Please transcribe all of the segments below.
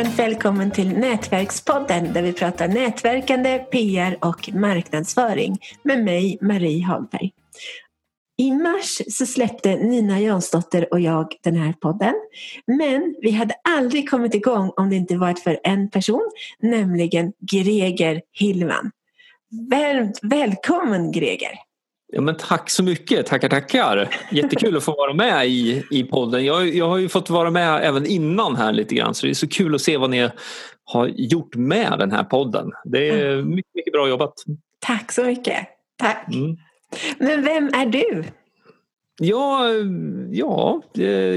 varmt välkommen till Nätverkspodden där vi pratar nätverkande, PR och marknadsföring med mig Marie Hagberg. I mars så släppte Nina Jansdotter och jag den här podden. Men vi hade aldrig kommit igång om det inte varit för en person, nämligen Greger Hillman. Varmt välkommen Greger! Ja, men tack så mycket, tackar tackar. Jättekul att få vara med i, i podden. Jag, jag har ju fått vara med även innan här lite grann så det är så kul att se vad ni har gjort med den här podden. Det är mm. mycket, mycket bra jobbat. Tack så mycket. Tack. Mm. Men vem är du? Ja, ja,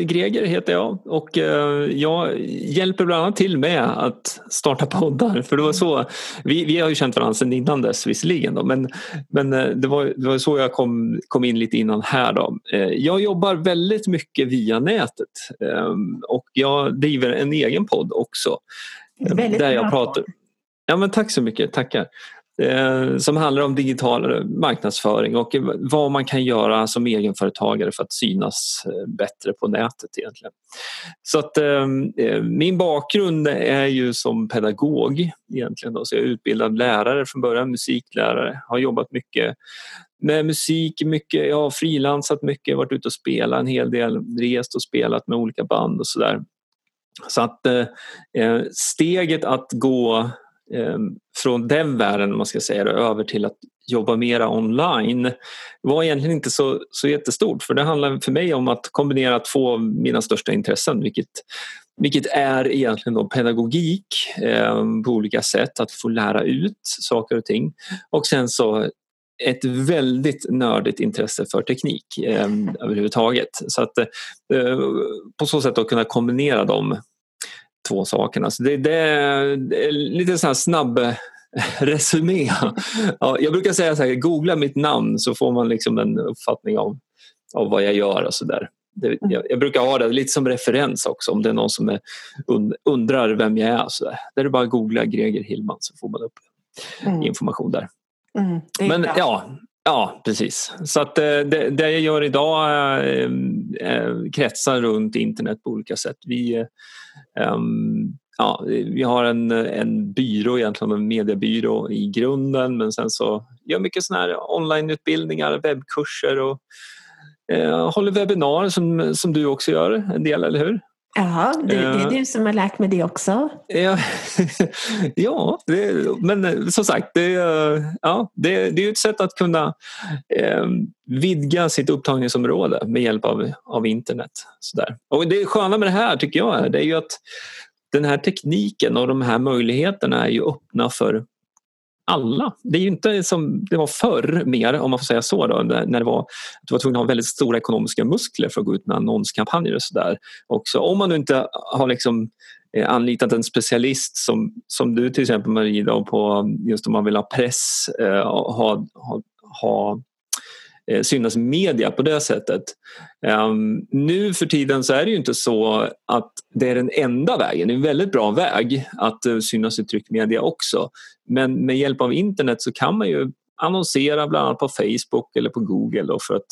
Greger heter jag och eh, jag hjälper bland annat till med att starta poddar. För det var så, vi, vi har ju känt varandra sedan innan dess visserligen då, men, men eh, det, var, det var så jag kom, kom in lite innan här. Då. Eh, jag jobbar väldigt mycket via nätet och jag driver en egen podd också. Väldigt där jag pratar. Ja, men tack så mycket, tackar. Eh, som handlar om digital marknadsföring och vad man kan göra som egenföretagare för att synas eh, bättre på nätet egentligen. Så att eh, eh, min bakgrund är ju som pedagog egentligen då, så jag är utbildad lärare från början, musiklärare, har jobbat mycket med musik, mycket, jag har frilansat mycket, varit ute och spelat en hel del, rest och spelat med olika band och sådär. Så att eh, steget att gå Ehm, från den världen man ska säga över till att jobba mera online var egentligen inte så, så jättestort. För det handlar för mig om att kombinera två av mina största intressen vilket, vilket är egentligen då pedagogik eh, på olika sätt, att få lära ut saker och ting. Och sen så ett väldigt nördigt intresse för teknik eh, överhuvudtaget. Så att eh, på så sätt att kunna kombinera dem två sakerna. Så det, det, är lite så här snabb resumé. Ja, jag brukar säga så här, googla mitt namn så får man liksom en uppfattning av, av vad jag gör och så där. Det, jag, jag, brukar ha det lite som referens också om det är någon som är, und, undrar vem jag är. Så där. där är det bara att googla Greger Hillman så får man upp mm. information där. Mm, Men ja, Ja, precis. Så att eh, det, det jag gör idag eh, eh, kretsar runt internet på olika sätt. Vi, ehm, ja, vi har en, en byrå, egentligen en mediebyrå i grunden men sen så gör mycket såna här onlineutbildningar, webbkurser och eh, håller webbinarier som, som du också gör en del, eller hur? Ja, det, det, är du som har lärt mig det också. Ja, ja det, men som sagt, det, ja, det, det är ett sätt att kunna eh, vidga sitt upptagningsområde med hjälp av, av internet. Sådär. Och det sköna med det här tycker jag det är ju att den här tekniken och de här möjligheterna är ju öppna för alla. Det är ju inte som det var förr mer, om man får säga så, då, när det var du var tvungen att ha väldigt stora ekonomiska muskler för att gå ut med annonskampanjer och sådär. Om man nu inte har liksom eh, anlitat en specialist som, som du till exempel Marie då, på just om man vill ha press, eh, ha, ha, ha Eh, synas media på det sättet. Um, nu för tiden så är det ju inte så att det är den enda vägen. Det är en väldigt bra väg att uh, synas i tryckmedia också. Men med hjälp av internet så kan man ju annonsera bland annat på Facebook eller på Google då för, att,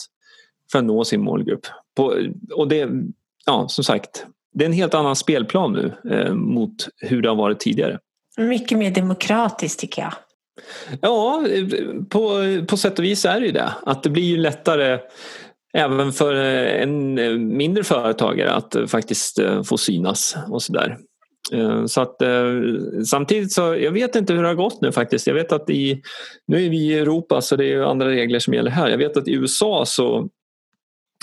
för att nå sin målgrupp. På, och det, ja, som sagt, det är en helt annan spelplan nu eh, mot hur det har varit tidigare. Mycket mer demokratiskt tycker jag. Ja, på, på sätt och vis är det ju det. Att det blir ju lättare även för en mindre företagare att eh, faktiskt eh, få synas och sådär. Eh, så att, samtidigt så, jag vet inte hur det har gått nu faktiskt. Jag vet att i, nu är vi i Europa så det är andra regler som gäller här. Jag vet att i USA så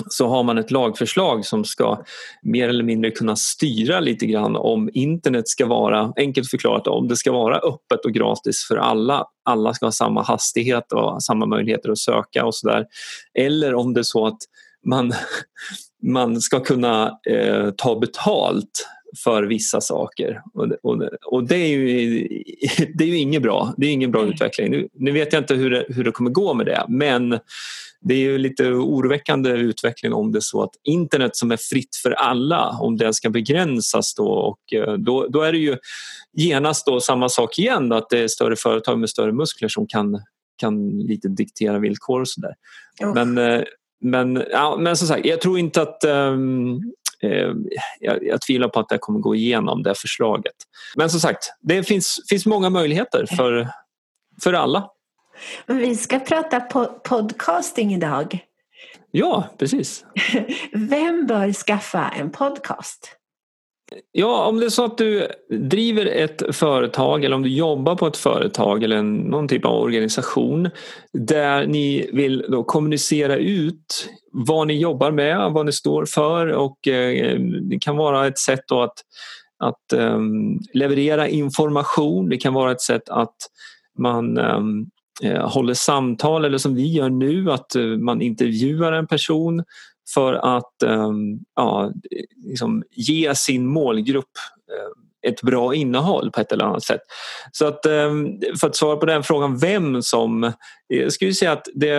så har man ett lagförslag som ska mer eller mindre kunna styra lite grann om internet ska vara, enkelt förklarat, om det ska vara öppet och gratis för alla. Alla ska ha samma hastighet och samma möjligheter att söka och sådär. Eller om det är så att man, man ska kunna eh, ta betalt för vissa saker. Och, och, och det, är ju, det är ju inget bra. Det är ingen bra utveckling. Nu, nu vet jag inte hur det, hur det kommer gå med det men det är ju lite oroväckande utveckling om det är så att internet som är fritt för alla, om det ska begränsas då och eh, då, då är det ju genast då samma sak igen, att det är större företag med större muskler som kan, kan lite diktera villkor och sådär. Oh. Men, eh, men, ja, men som sagt, jag tror inte att um, jag, jag tvivlar på att det kommer gå igenom det förslaget. Men som sagt, det finns, finns många möjligheter för, för alla. Vi ska prata po podcasting idag. Ja, precis. Vem bör skaffa en podcast? Ja, om det är så att du driver ett företag eller om du jobbar på ett företag eller någon typ av organisation där ni vill då kommunicera ut vad ni jobbar med, vad ni står för och eh, det kan vara ett sätt att, att um, leverera information. Det kan vara ett sätt att man um, Eh, håller samtal eller som vi gör nu att eh, man intervjuar en person för att ehm, ja, liksom ge sin målgrupp eh, ett bra innehåll på ett eller annat sätt. Så att ehm, för att svara på den frågan vem som... Jag skulle säga att det,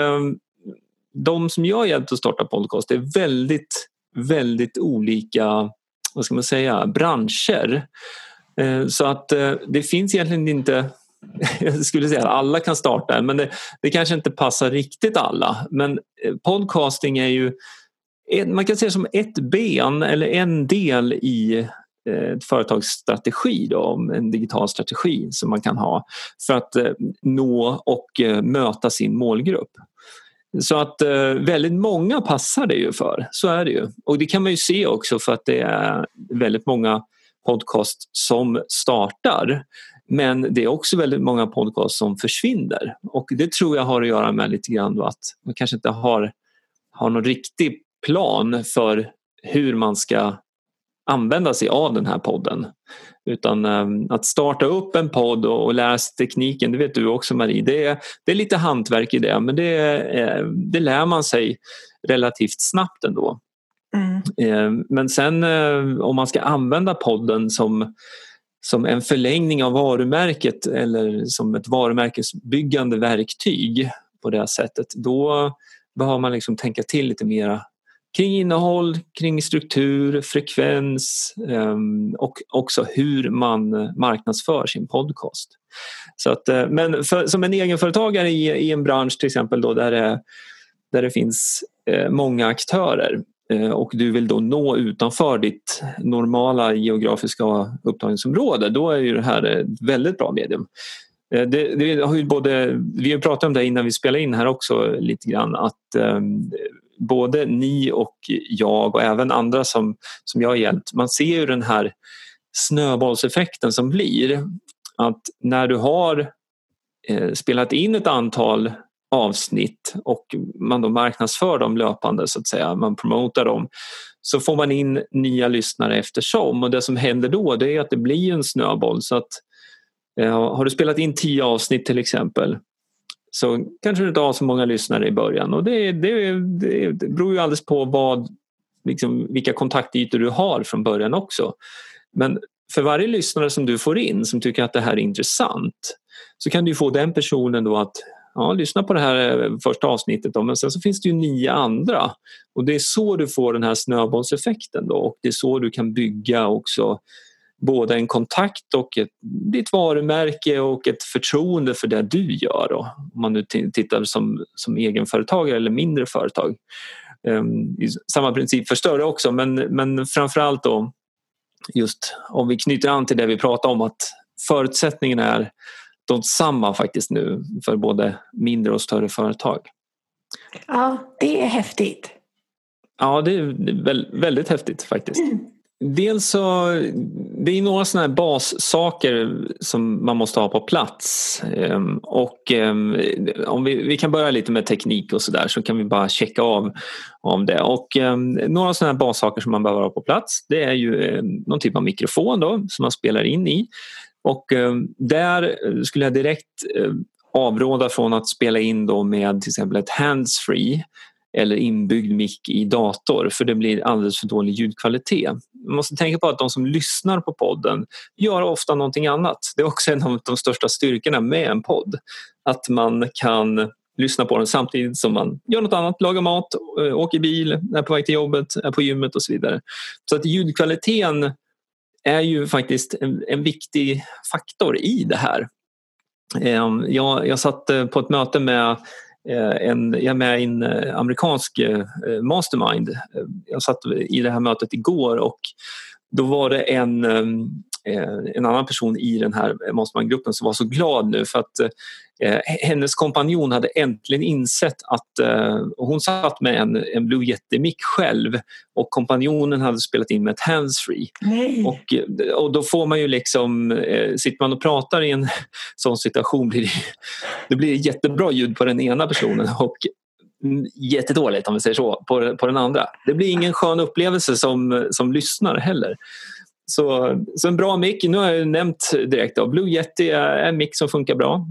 de som jag har hjälpt att starta podcast är väldigt, väldigt olika vad ska man säga, branscher. Så att det finns egentligen inte jag skulle säga att alla kan starta en men det, det kanske inte passar riktigt alla. Men eh, podcasting är ju man kan se det som ett ben eller en del i eh, ett företagsstrategi, då, en digital strategi som man kan ha för att eh, nå och möta sin målgrupp. Så att väldigt många passar det ju för, så är det ju. Och det kan man ju se också för att det är väldigt många podcast som startar. Men det är också väldigt många podcast som försvinner och det tror jag har att göra med lite grann att man kanske inte har, har någon riktig plan för hur man ska använda sig av den här podden. Utan um, att starta upp en podd och, och lära sig tekniken, det vet du också Marie, det är, det är lite hantverk i det men det, eh, det lär man sig relativt snabbt ändå. Mm. Eh, men sen eh, om man ska använda podden som, som en förlängning av varumärket eller som ett varumärkesbyggande verktyg på det sättet, då behöver man liksom tänka till lite mera kring innehåll, kring struktur, frekvens ehm, och också hur man marknadsför sin podcast. Så att, eh, men för, som en egenföretagare i, i en bransch till exempel då, där, det, där det finns eh, många aktörer Eh, och du vill då nå utanför ditt normala geografiska upptagningsområde då är ju det här ett väldigt bra medium. Eh, det, det har ju både, vi har pratat om det innan vi spelade in här också lite grann att um, både ni och jag och även andra som, som jag har hjälpt, man ser ju den här snöbollseffekten som blir. Att när du har eh, spelat in ett antal avsnitt och man då marknadsför dem löpande så att säga, man promotar dem. Så får man in nya lyssnare eftersom. Och det som händer då det är att det blir en snöboll. Så att eh, har du spelat in tio avsnitt till exempel så kanske du inte har så många lyssnare i början. Och det, det, det, det beror ju alldeles på vad, liksom, vilka kontaktytor du har från början också. Men för varje lyssnare som du får in som tycker att det här är intressant så kan du få den personen då att ja, lyssna på det här eh, första avsnittet då, men sen så finns det ju nio andra och det är så du får den här snöbollseffekten då och det är så du kan bygga också både en kontakt och ett, ditt varumärke och ett förtroende för det du gör. Då. Om man nu tittar som, som egenföretagare eller mindre företag. Um, samma princip för större också men, men framförallt då just om vi knyter an till det vi pratade om att förutsättningarna är de samma faktiskt nu för både mindre och större företag. Ja, det är häftigt. Ja, det är väldigt häftigt faktiskt. Dels så, det är några sådana här bassaker som man måste ha på plats. Ehm, och ehm, om vi, vi kan börja lite med teknik och sådär så kan vi bara checka av om det. Och ehm, några sådana här bassaker som man behöver ha på plats det är ju någon typ av mikrofon då, som man spelar in i. Och eh, där eh, skulle jag direkt eh, avråda från att spela in då med till exempel ett handsfree eller inbyggd mick i dator för det blir alldeles för dålig ljudkvalitet. Man måste tänka på att de som lyssnar på podden gör ofta någonting annat. Det är också en av de största styrkorna med en podd. Att man kan lyssna på den samtidigt som man gör något annat, lagar mat, åker bil, är på väg till jobbet, är på gymmet och så vidare. Så att ljudkvaliteten är ju faktiskt en, en viktig faktor i det här. Ehm, jag, jag satt eh, på ett möte med eh, en, jag är med i en eh, amerikansk mastermind. Ehm, jag satt i det här mötet igår och då var det en, ehm, en annan person i den här mastermindgruppen som var så glad nu för att Eh, hennes kompanjon hade äntligen insett att eh, hon satt med en, en Blue Yeti-mick själv och kompanjonen hade spelat in med ett handsfree. Och, eh, och då får man ju liksom, eh, sitter man och pratar i en sån situation blir det, det blir jättebra ljud på den ena personen och jättedåligt om vi säger så på, på den andra. Det blir ingen skön upplevelse som, som lyssnare heller. Så, så en bra mick, nu har jag nämnt direkt då, Blue Yeti är en mick som funkar bra.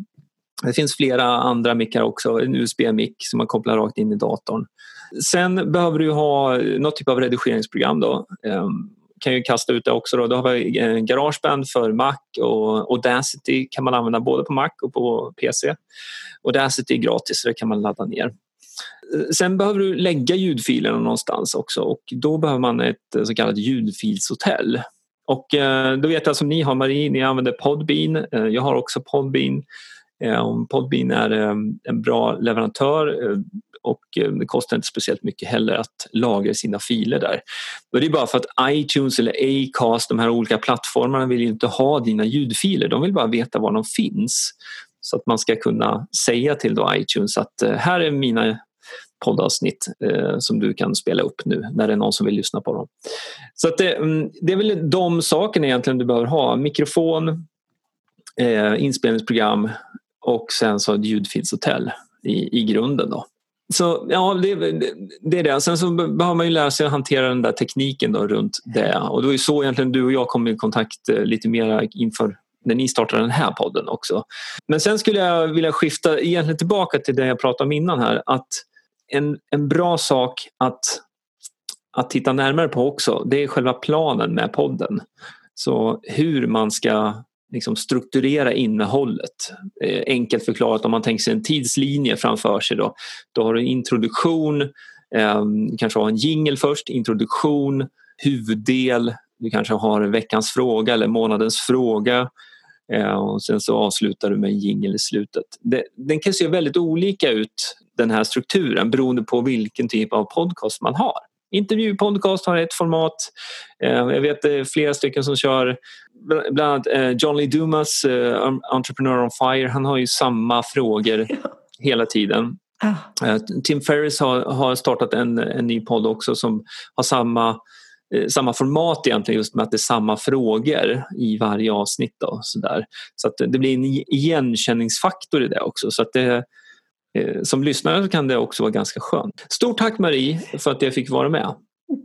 Det finns flera andra mickar också, en USB-mick som man kopplar rakt in i datorn. Sen behöver du ha något typ av redigeringsprogram. Då. Um, kan ju kasta ut det också. Då, då har vi Garageband för Mac och Audacity kan man använda både på Mac och på PC. Audacity är gratis så det kan man ladda ner. Sen behöver du lägga ljudfilerna någonstans också och då behöver man ett så kallat ljudfilshotell. Och eh, då vet jag som ni har Marie, ni använder Podbean. Eh, jag har också Podbean. Eh, Podbean är en bra leverantör och det kostar inte speciellt mycket heller att lagra sina filer där. Och det är bara för att iTunes eller Acast, de här olika plattformarna vill inte ha dina ljudfiler. De vill bara veta var de finns. Så att man ska kunna säga till då iTunes att här är mina poddavsnitt eh, som du kan spela upp nu när det är någon som vill lyssna på dem. Så att det, mm, det är väl de sakerna egentligen du behöver ha. Mikrofon, eh, inspelningsprogram, och sen så ett ljudfilshotell i, i grunden. Då. Så ja, det, det, är det. Sen så behöver man ju lära sig att hantera den där tekniken då runt det. Och det var ju så egentligen du och jag kom i kontakt eh, lite mer inför när ni startade den här podden också. Men sen skulle jag vilja skifta egentligen tillbaka till det jag pratade om innan här. Att en, en bra sak att, att titta närmare på också, det är själva planen med podden. Så hur man ska liksom strukturera innehållet. Eh, enkelt förklarat om man tänker sig en tidslinje framför sig då, då har du en introduktion, eh, kanske har en jingel först, introduktion, huvuddel, du kanske har veckans fråga eller månadens fråga eh, och sen så avslutar du med en jingel i slutet. Det, den kan se väldigt olika ut den här strukturen beroende på vilken typ av podcast man har. Intervjupodcast har ett format. Eh, jag vet det är flera stycken som kör bland annat eh, John Lee Dumas eh, Entrepreneur on Fire. Han har ju samma frågor hela tiden. Ah. Tim Ferris har, har startat en, en ny podd också som har samma samma format egentligen just med att det är samma frågor i varje avsnitt. Då, så där. så att det blir en igenkänningsfaktor i det också. Så att det, som lyssnare kan det också vara ganska skönt. Stort tack Marie för att jag fick vara med.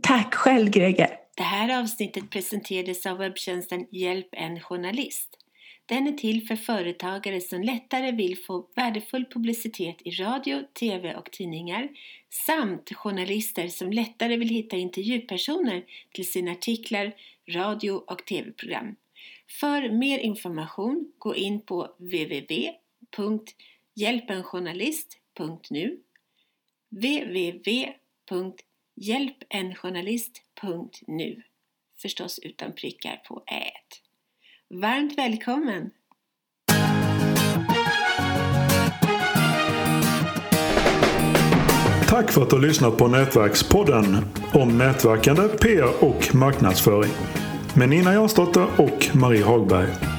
Tack själv Greger. Det här avsnittet presenterades av webbtjänsten Hjälp en journalist. Den är till för företagare som lättare vill få värdefull publicitet i radio, tv och tidningar samt journalister som lättare vill hitta intervjupersoner till sina artiklar, radio och tv-program. För mer information gå in på www hjälpenjournalist.nu www.hjälpenjournalist.nu Förstås utan prickar på ät. Varmt välkommen! Tack för att du har lyssnat på Nätverkspodden om nätverkande, PR och marknadsföring med Nina Jansdotter och Marie Hagberg.